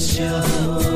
show.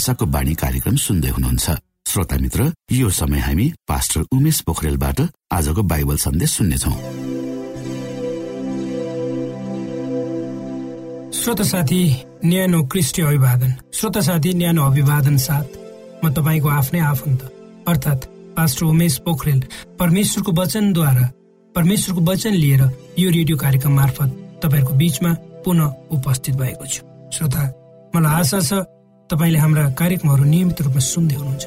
आशाको बाणी कार्यक्रम सुन्दै हुनुहुन्छ। श्रोता मित्र यो समय हामी पास्टर उमेश पोखरेलबाट आजको बाइबल सन्देश सुन्नेछौ। श्रोता साथी न्यानो क्रिस्टी अभिवादन। श्रोता साथी न्यानो अभिवादन साथ। म तपाईँको आफ्नै आफन्त अर्थात् पास्टर उमेश पोखरेल। परमेश्वरको वचनद्वारा परमेश्वरको वचन लिएर यो रेडियो कार्यक्रम मार्फत तपाईँहरूको बिचमा पुनः उपस्थित भएको छु। श्रोता मलाई आशा छ तपाईँले हाम्रा कार्यक्रमहरू नियमित रूपमा सुन्दै हुनुहुन्छ।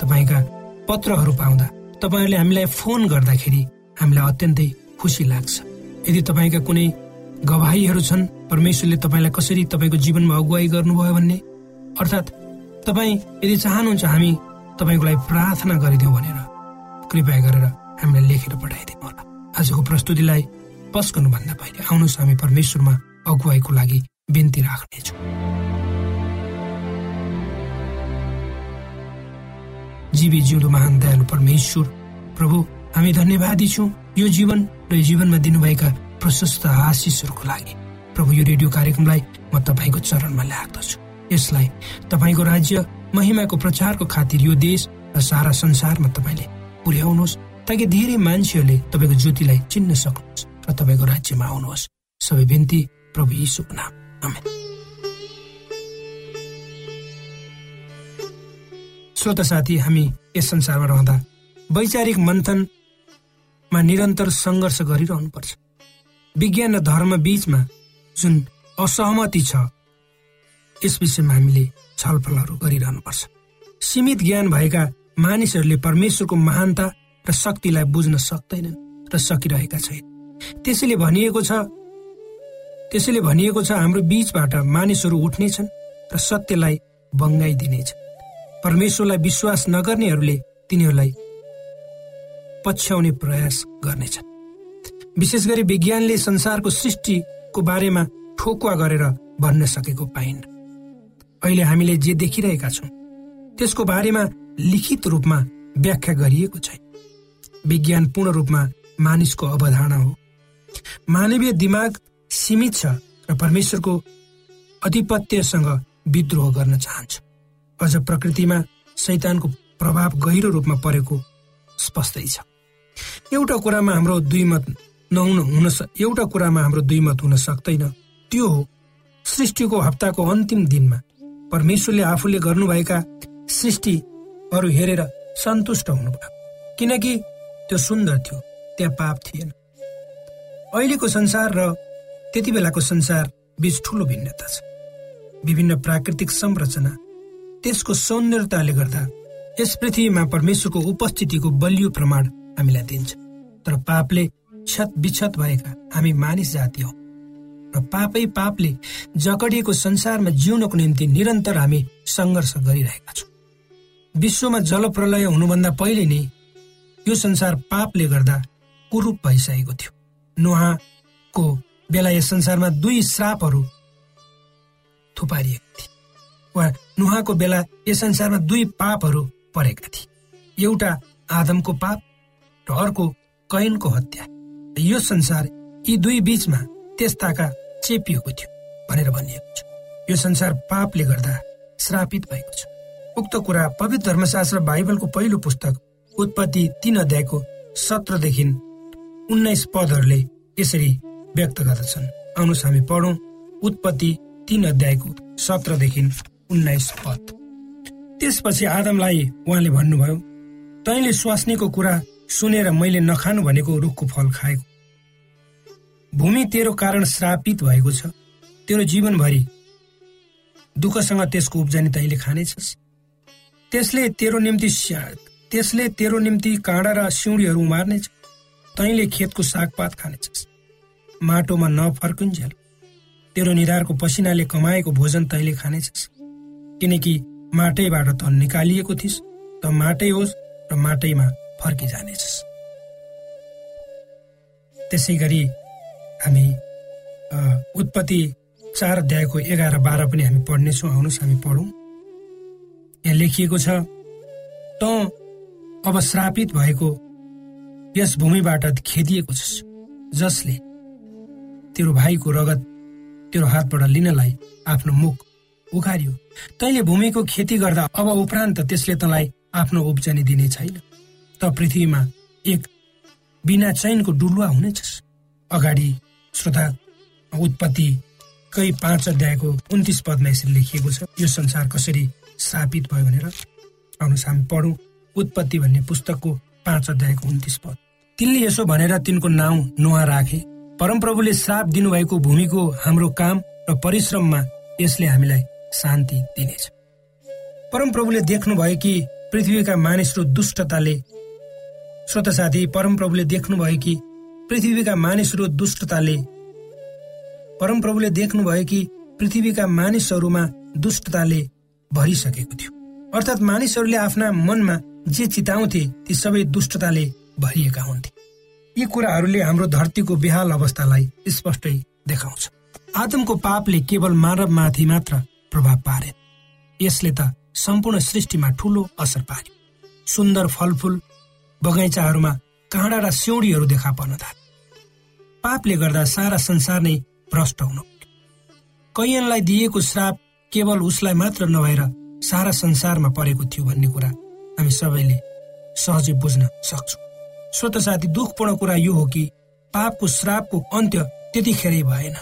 तपाईँका पत्रहरू पाउँदा तपाईँहरूले हामीलाई फोन गर्दाखेरि हामीलाई अत्यन्तै खुसी लाग्छ। यदि तपाईँका कुनै गवाहीहरू छन् परमेश्वरले तपाईँलाई कसरी तपाईँको जीवनमा अगुवाई गर्नुभयो भन्ने? अर्थात् तपाईँ यदि चाहनुहुन्छ हामी तपाईँको लागि प्रार्थना गरिदिउँ भनेर कृपया गरेर हामीलाई लेखेर पठाइदिनु होला। आजको प्रस्तुतिलाई पस गर्नुभन्दा पहिले आउनुहोस् हामी परमेश्वरमा अगुवाईको लागि बिन्ती राख्नेछौँ। जीवी जिउँदो महान दयालु परमेश्वर। प्रभु हामी धन्यवादी छौँ। यो जीवन र जीवनमा दिनुभएका प्रशस्त आशिषहरूको लागि। प्रभु यो रेडियो कार्यक्रमलाई म तपाईँको चरणमा ल्याग्दछु। यसलाई तपाईँको राज्य महिमाको प्रचारको खातिर यो देश र सारा संसारमा तपाईँले पुर्याउनुहोस् ताकि धेरै मान्छेहरूले तपाईँको ज्योतिलाई चिन्न सक्नुहोस् र तपाईँको राज्यमा आउनुहोस्। सबै बिन्ती प्रभु यीशुको नाम। श्रोता साथी हामी यस संसारमा रहँदा वैचारिक मन्थनमा निरन्तर सङ्घर्ष गरिरहनुपर्छ। विज्ञान र धर्म बीचमा जुन असहमति छ यस विषयमा हामीले छलफलहरू गरिरहनुपर्छ। सीमित ज्ञान भएका मानिसहरूले परमेश्वरको महानता र शक्तिलाई बुझ्न सक्दैनन् र सकिरहेका छैन। त्यसैले भनिएको छ त्यसैले भनिएको छ हाम्रो बीचबाट मानिसहरू उठ्नेछन् र सत्यलाई बङ्गाइदिनेछ परमेश्वरलाई विश्वास नगर्नेहरूले तिनीहरूलाई पछ्याउने प्रयास गर्नेछन्। विशेष गरी विज्ञानले संसारको सृष्टिको बारेमा ठोकुवा गरेर भन्न सकेको पाइन्। अहिले हामीले जे देखिरहेका छौँ त्यसको बारेमा लिखित रूपमा व्याख्या गरिएको छैन विज्ञान पूर्ण रूपमा मानिसको अवधारणा हो। मानवीय दिमाग सीमित छ र परमेश्वरको अधिपत्यसँग विद्रोह गर्न चाहन्छ। अझ प्रकृतिमा शैतानको प्रभाव गहिरो रूपमा परेको स्पष्टै छ। एउटा कुरामा हाम्रो दुई मत नहुन हुन एउटा कुरामा हाम्रो दुई मत हुन सक्दैन। त्यो हो सृष्टिको हप्ताको अन्तिम दिनमा परमेश्वरले आफूले गर्नुभएका सृष्टिहरू हेरेर सन्तुष्ट हुनुभयो। किनकि त्यो सुन्दर थियो त्यहाँ पाप थिएन। अहिलेको संसार र त्यति बेलाको संसार बीच ठुलो भिन्नता छ। विभिन्न प्राकृतिक संरचना त्यसको सौन्दर्यताले गर्दा यस पृथ्वीमा परमेश्वरको उपस्थितिको बलियो प्रमाण हामीलाई दिन्छ। तर पापले क्षत विक्षत भएका हामी मानिस जाति हौ। र पापै पापले जकडिएको संसारमा जिउनको निम्ति निरन्तर हामी सङ्घर्ष गरिरहेका छौँ। विश्वमा जलप्रलय हुनुभन्दा पहिले नै यो संसार पापले गर्दा कुरूप भइसकेको थियो। नुहाको बेला यस संसारमा दुई श्रापहरू थुपारिएका थिए। वा नुहाको बेला यस संसारमा दुई पापहरू परेका थिए। एउटा आदमको पाप र अर्को कैनको हत्या। यो संसार यी दुई बीचमा त्यस्ताका चेपिएको थियो भनेर भनिएको छ। यो संसार पापले गर्दा श्रापित भएको छ। उक्त कुरा पवित्र धर्मशास्त्र बाइबलको पहिलो पुस्तक उत्पत्ति तीन अध्यायको सत्रदेखि उन्नाइस पदहरूले यसरी व्यक्त गर्दछन्। आउनुहोस् हामी पढौँ उत्पत्ति तीन अध्यायको सत्रदेखि उन्नाइस पद त्यसपछि आदमलाई उहाँले भन्नुभयो तैँले स्वास्नीको कुरा सुनेर मैले नखानु भनेको रुखको फल खाएको। भूमि तेरो कारण श्रापित भएको छ। तेरो जीवनभरि दुःखसँग त्यसको उब्जनी तैँले खानेछस्। त्यसले तेरो निम्ति त्यसले तेरो निम्ति काँडा र सिउँडीहरू उमार्नेछ। तैँले खेतको सागपात खानेछस्। माटोमा नफर्कुन्जेल। तेरो निधारको पसिनाले कमाएको भोजन तैँले खानेछस्। किनकि माटैबाट त निकालिएको थिइस् त माटै होस् र माटैमा फर्किजानेछस्। त्यसै गरी हामी उत्पत्ति चार अध्यायको एघार बाह्र पनि हामी पढ्नेछौँ आउनुहोस् हामी पढौँ। यहाँ लेखिएको छ त अब श्रापित भएको यस भूमिबाट खेदिएको छस् जसले तेरो भाइको रगत तेरो हातबाट लिनलाई आफ्नो मुख उखारियो तैँले भूमिको खेती गर्दा अब उपरान्त त्यसले तँलाई आफ्नो उब्जनी दिने छैन। त पृथ्वीमा एक बिना चैनको डुलुवा हुनेछस्। अगाडि श्रोता उत्पत्ति कै पाँच अध्यायको उन्तिस पदमा यसरी लेखिएको छ। यो संसार कसरी स्थापित भयो भनेर आउनुहोस् हामी पढौँ उत्पत्ति भन्ने पुस्तकको पाँच अध्यायको उन्तिस पद। तिनले यसो भनेर तिनको नाउँ नुहा राखे। परमप्रभुले श्राप दिनुभएको भूमिको हाम्रो काम र परिश्रममा यसले हामीलाई शान्ति दिनेछ। परमप्रभुले देख्नुभयो कि पृथ्वीका मानिसहरू दुष्टताले श्रोत साथी परमप्रभुले देख्नुभयो कि पृथ्वीका मानिसहरू दुष्टताले परमप्रभुले देख्नुभयो कि पृथ्वीका मानिसहरूमा दुष्टताले भरिसकेको थियो। अर्थात् मानिसहरूले आफ्ना मनमा जे चिताउँथे ती सबै दुष्टताले भरिएका हुन्थे। यी कुराहरूले हाम्रो धरतीको बेहाल अवस्थालाई स्पष्टै देखाउँछ। आदमको पापले केवल मानवमाथि मात्र प्रभाव पारे। यसले त सम्पूर्ण सृष्टिमा ठूलो असर पार्यो। सुन्दर फलफुल बगैँचाहरूमा काँडा र सिउडीहरू देखा पर्न थाले। पापले गर्दा सारा संसार नै भ्रष्ट हुनु कैयनलाई दिएको श्राप केवल उसलाई मात्र नभएर सारा संसारमा परेको थियो भन्ने कुरा हामी सबैले सहजै बुझ्न सक्छौँ। स्वत साथी दुःखपूर्ण कुरा यो हो कि पापको श्रापको अन्त्य त्यतिखेरै भएन।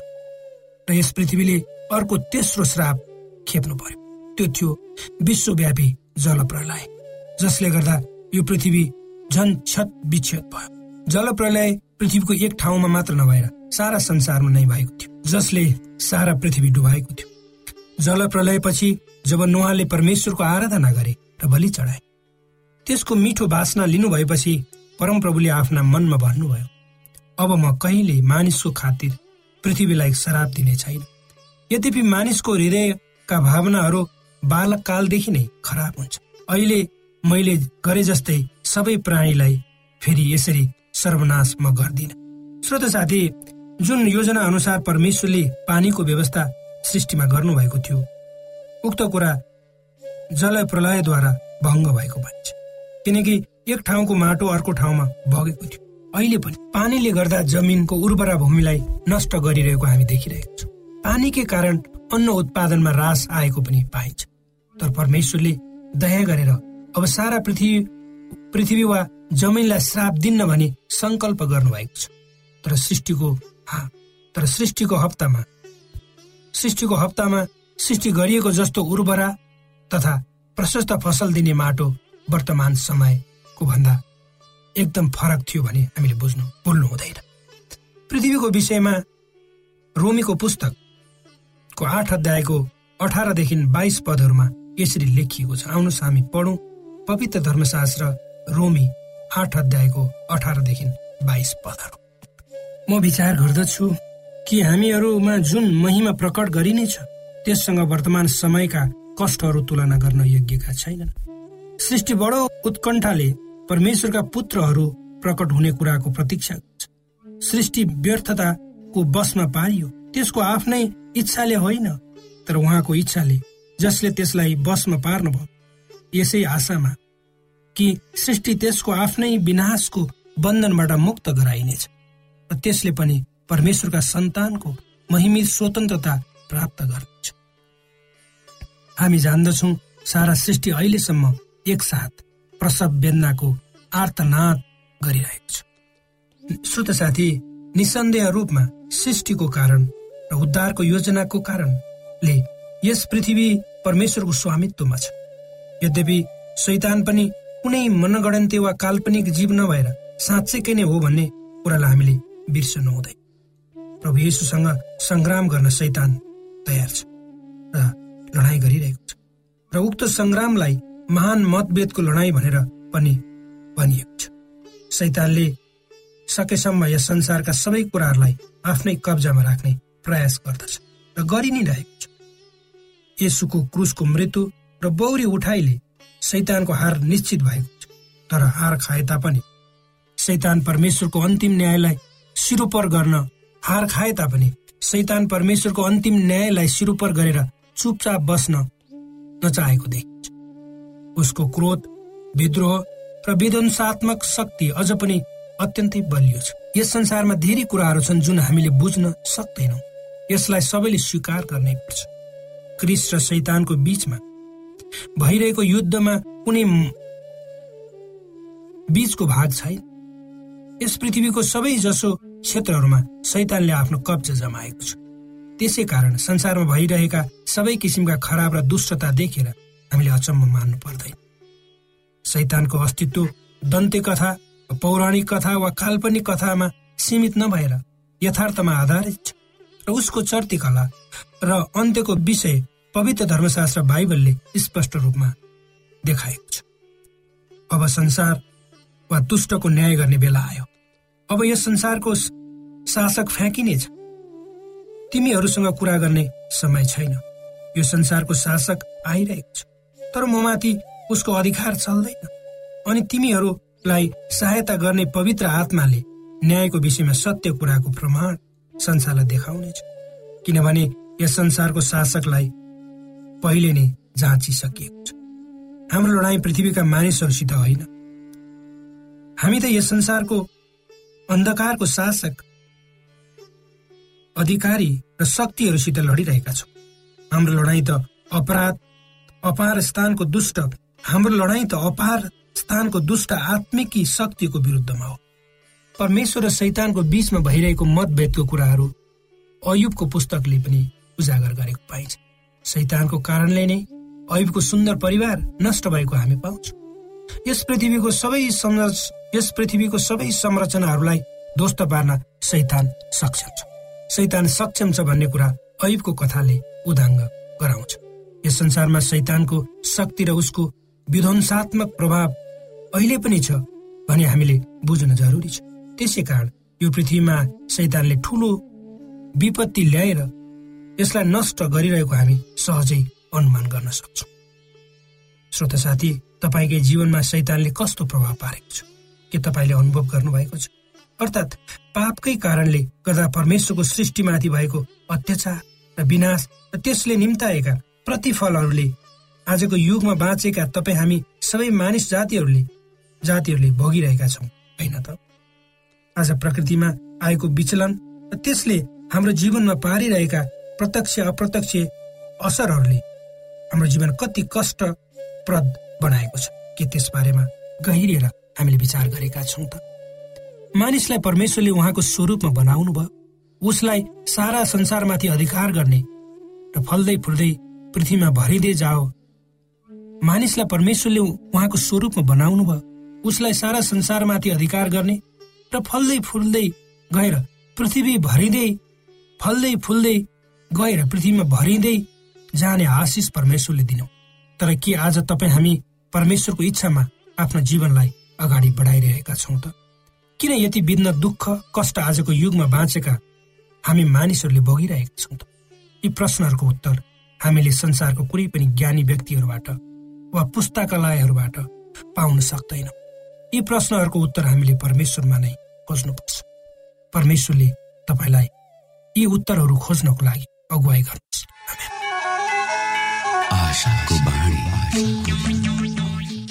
र यस पृथ्वीले अर्को तेस्रो श्राप खेप्नु पर्यो। त्यो थियो विश्वव्यापी जल प्रलय जसले गर्दा यो पृथ्वी झन छत विच्छेद भयो। जल प्रलय पृथ्वीको एक ठाउँमा मात्र नभएर सारा संसारमा नै भएको थियो जसले सारा पृथ्वी डुबाएको थियो। जल प्रलयपछि जब नुहाले परमेश्वरको आराधना गरे र बलि चढाए त्यसको मिठो बासना लिनु भएपछि परमप्रभुले आफ्ना मनमा भन्नुभयो अब म कहिले मानिसको खातिर पृथ्वीलाई शराब दिने छैन। यद्यपि मानिसको हृदयका भावनाहरू बालककालदेखि नै खराब हुन्छ। अहिले मैले गरे जस्तै सबै प्राणीलाई फेरि यसरी सर्वनाश म गर्दिन। श्रोत साथी जुन योजना अनुसार परमेश्वरले पानीको व्यवस्था सृष्टिमा गर्नुभएको थियो उक्त कुरा जल प्रलयद्वारा भङ्ग भएको भन्छ किनकि एक ठाउँको माटो अर्को ठाउँमा बगेको थियो। अहिले पनि पानीले गर्दा जमिनको उर्वरा भूमिलाई नष्ट गरिरहेको हामी देखिरहेको छौँ। पानीकै कारण अन्न उत्पादनमा रास आएको पनि पाइन्छ। तर परमेश्वरले दया गरेर अब सारा पृथ्वी पृथ्वी वा जमिनलाई श्राप दिन्न भनी संकल्प गर्नुभएको छ। तर सृष्टिको तर सृष्टिको हप्तामा सृष्टिको हप्तामा सृष्टि गरिएको जस्तो उर्वरा तथा प्रशस्त फसल दिने माटो वर्तमान समयको भन्दा एकदम फरक थियो भने हामीले बुझ्नु बोल्नु हुँदैन। पृथ्वीको विषयमा रोमीको पुस्तकको आठ अध्यायको अठारदेखि बाइस पदहरूमा यसरी लेखिएको छ। आउनुहोस् हामी पढौँ। पवित्र धर्मशास्त्र रोमी आठ अध्यायको अठारदेखि बाइस पदहरू। म विचार गर्दछु कि हामीहरूमा जुन महिमा प्रकट गरिनेछ त्यससँग वर्तमान समयका कष्टहरू तुलना गर्न योग्यका छैनन्। सृष्टि बडो उत्कण्ठाले परमेश्वरका पुत्रहरू प्रकट हुने कुराको प्रतीक्षा गर्छ। सृष्टि व्यर्थताको बसमा पारियो। त्यसको आफ्नै इच्छाले होइन तर उहाँको इच्छाले जसले त्यसलाई बसमा पार्नुभयो यसै आशामा कि सृष्टि त्यसको आफ्नै विनाशको बन्धनबाट मुक्त गराइनेछ र त्यसले पनि परमेश्वरका सन्तानको महिमित स्वतन्त्रता प्राप्त गर्दछ हामी जान्दछौ सारा सृष्टि अहिलेसम्म एकसाथ प्रसव वेदनाको आर्तनाद गरिरहेको छ। श्रोत साथी निसन्देह रूपमा सृष्टिको कारण र उद्धारको योजनाको कारणले यस पृथ्वी परमेश्वरको स्वामित्वमा छ। यद्यपि शैतान पनि कुनै मनगणन्ते वा काल्पनिक जीव नभएर साँच्चैकै नै हो भन्ने कुरालाई हामीले बिर्सनु हुँदैन प्रभु येसुसँग सङ्ग्राम गर्न सैतान तयार छ र लडाईँ गरिरहेको छ र उक्त सङ्ग्रामलाई महान मतभेदको लडाईँ भनेर पनि भनिएको छ। सैतानले सकेसम्म यस संसारका सबै कुराहरूलाई आफ्नै कब्जामा राख्ने प्रयास गर्दछ र गरि नै रहेको छ। यसुको क्रुसको मृत्यु र बौरी उठाइले सैतानको हार निश्चित भएको छ। तर हार खाए तापनि सैतान परमेश्वरको अन्तिम न्यायलाई सिरोपर गर्न हार खाए तापनि सैतान परमेश्वरको अन्तिम न्यायलाई सिरुपर गरेर चुपचाप बस्न नचाहेको देखिन्छ। उसको क्रोध विद्रोह र विध्वंसात्मक शक्ति अझ पनि अत्यन्तै बलियो छ। यस संसारमा धेरै कुराहरू छन् जुन हामीले बुझ्न सक्दैनौँ। यसलाई सबैले स्वीकार गर्नै पर्छ। क्रिस र शैतानको बीचमा भइरहेको युद्धमा कुनै बीचको भाग छैन। यस पृथ्वीको सबै जसो क्षेत्रहरूमा शैतानले आफ्नो कब्जा जमाएको छ। त्यसै कारण संसारमा भइरहेका सबै किसिमका खराब र दुष्टता देखेर हामीले अचम्म मान्नु पर्दैन। शैतानको अस्तित्व दन्ते कथा पौराणिक कथा वा काल्पनिक कथामा सीमित नभएर यथार्थमा आधारित छ। उसको चर्तिकला र अन्त्यको विषय पवित्र धर्मशास्त्र बाइबलले स्पष्ट रूपमा देखाएको छ। अब संसार वा दुष्टको न्याय गर्ने बेला आयो। अब यस संसारको शासक फ्याँकिनेछ तिमीहरूसँग कुरा गर्ने समय छैन। यो संसारको शासक आइरहेको छ। तर म माथि उसको अधिकार चल्दैन। अनि तिमीहरूलाई सहायता गर्ने पवित्र आत्माले न्यायको विषयमा सत्य कुराको प्रमाण संसारलाई देखाउनेछ किनभने यस संसारको शासकलाई पहिले नै जाँचिसकिएको छ। हाम्रो लडाईँ पृथ्वीका मानिसहरूसित होइन। हामी त यस संसारको अन्धकारको शासक अधिकारी र शक्तिहरूसित लडिरहेका छौँ। हाम्रो लडाईँ त अपराध अपार स्थानको दुष्ट हाम्रो लडाईँ त अपार स्थानको दुष्ट आत्मिकी शक्तिको विरुद्धमा हो। परमेश्वर र शैतानको बीचमा भइरहेको मतभेदको कुराहरू अयुबको पुस्तकले पनि उजागर गरेको पाइन्छ। शैतानको कारणले नै अयुबको सुन्दर परिवार नष्ट भएको हामी पाउँछौँ। यस पृथ्वीको सबै यस पृथ्वीको सबै संरचनाहरूलाई ध्वस्त पार्न शैतान सक्षम छ। शैतान सक्षम छ भन्ने कुरा ऐबको कथाले उदाङ्ग गराउँछ। यस संसारमा शैतानको शक्ति र उसको विध्वंसात्मक प्रभाव अहिले पनि छ भने हामीले बुझ्न जरुरी छ। त्यसै कारण यो पृथ्वीमा शैतानले ठुलो विपत्ति ल्याएर यसलाई नष्ट गरिरहेको हामी सहजै अनुमान गर्न सक्छौँ। श्रोत साथी तपाईँकै जीवनमा शैतानले कस्तो प्रभाव पारेको छ? के तपाईँले अनुभव गर्नुभएको छ? अर्थात् पापकै कारणले गर्दा परमेश्वरको सृष्टिमाथि भएको अत्याचार र विनाश र त्यसले निम्ताएका प्रतिफलहरूले आजको युगमा बाँचेका तपाईँ हामी सबै मानिस जातिहरूले जातिहरूले भोगिरहेका छौँ होइन त? आज प्रकृतिमा आएको विचलन र त्यसले हाम्रो जीवनमा पारिरहेका प्रत्यक्ष अप्रत्यक्ष असरहरूले हाम्रो जीवन कति कष्टप्रद बनाएको छ के त्यस बारेमा गहिरिएर हामीले विचार गरेका छौँ त? मानिसलाई परमेश्वरले उहाँको स्वरूपमा बनाउनु भयो। उसलाई सारा संसारमाथि अधिकार गर्ने र फल्दै फुल्दै पृथ्वीमा भरिँदै जाओ। मानिसलाई परमेश्वरले उहाँको स्वरूपमा बनाउनु भयो। उसलाई सारा संसारमाथि अधिकार गर्ने र फल्दै फुल्दै गएर पृथ्वी भरिँदै फल्दै फुल्दै गएर पृथ्वीमा भरिँदै जाने आशिष परमेश्वरले दिनु। तर के आज तपाईँ हामी परमेश्वरको इच्छामा आफ्नो जीवनलाई अगाडि बढाइरहेका छौँ त? किन यति बिघ्न दुःख कष्ट आजको युगमा बाँचेका हामी मानिसहरूले भोगिरहेका छौँ त? यी प्रश्नहरूको उत्तर हामीले संसारको कुनै पनि ज्ञानी व्यक्तिहरूबाट वा पुस्तकालयहरूबाट पाउन सक्दैनौँ। यी प्रश्नहरूको उत्तर हामीले परमेश्वरमा नै खोज्नुपर्छ। परमेश्वरले तपाईँलाई यी उत्तरहरू खोज्नको लागि अगुवाई गर्नुहोस्।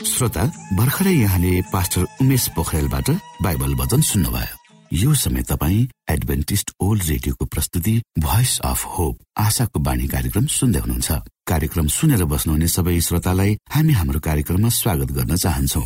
श्रोता भर्खरै यहाँले पास्टर उमेश पोखरेलबाट बाइबल वचन सुन्नुभयो। यो समय तपाईँ एडभेन्टिस्ट ओल्ड रेडियोको प्रस्तुति भोइस अफ होप आशाको बाणी कार्यक्रम सुन्दै हुनुहुन्छ। कार्यक्रम सुनेर बस्नुहुने सबै श्रोतालाई हामी हाम्रो कार्यक्रममा स्वागत गर्न चाहन्छौ।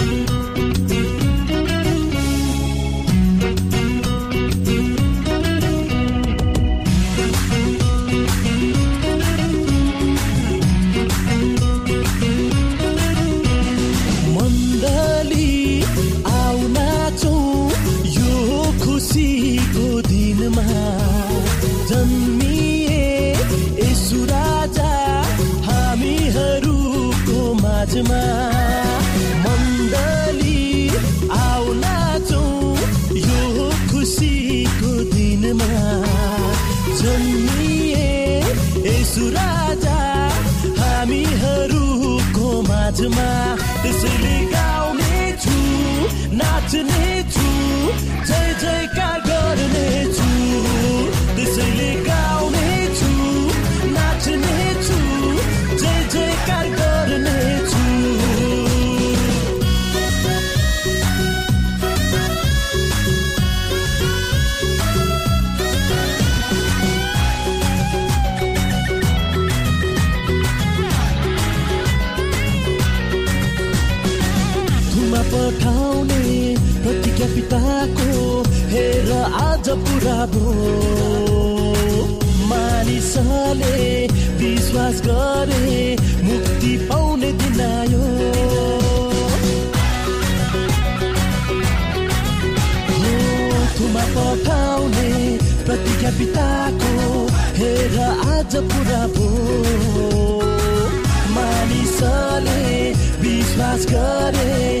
追逐，追逐 मानिसले विश्वास गरे मुक्ति पाउने दिन आयो। पठाउने प्रतिज्ञा पिताको हेर आज पुरा भो। मानिसले विश्वास गरे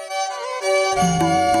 यो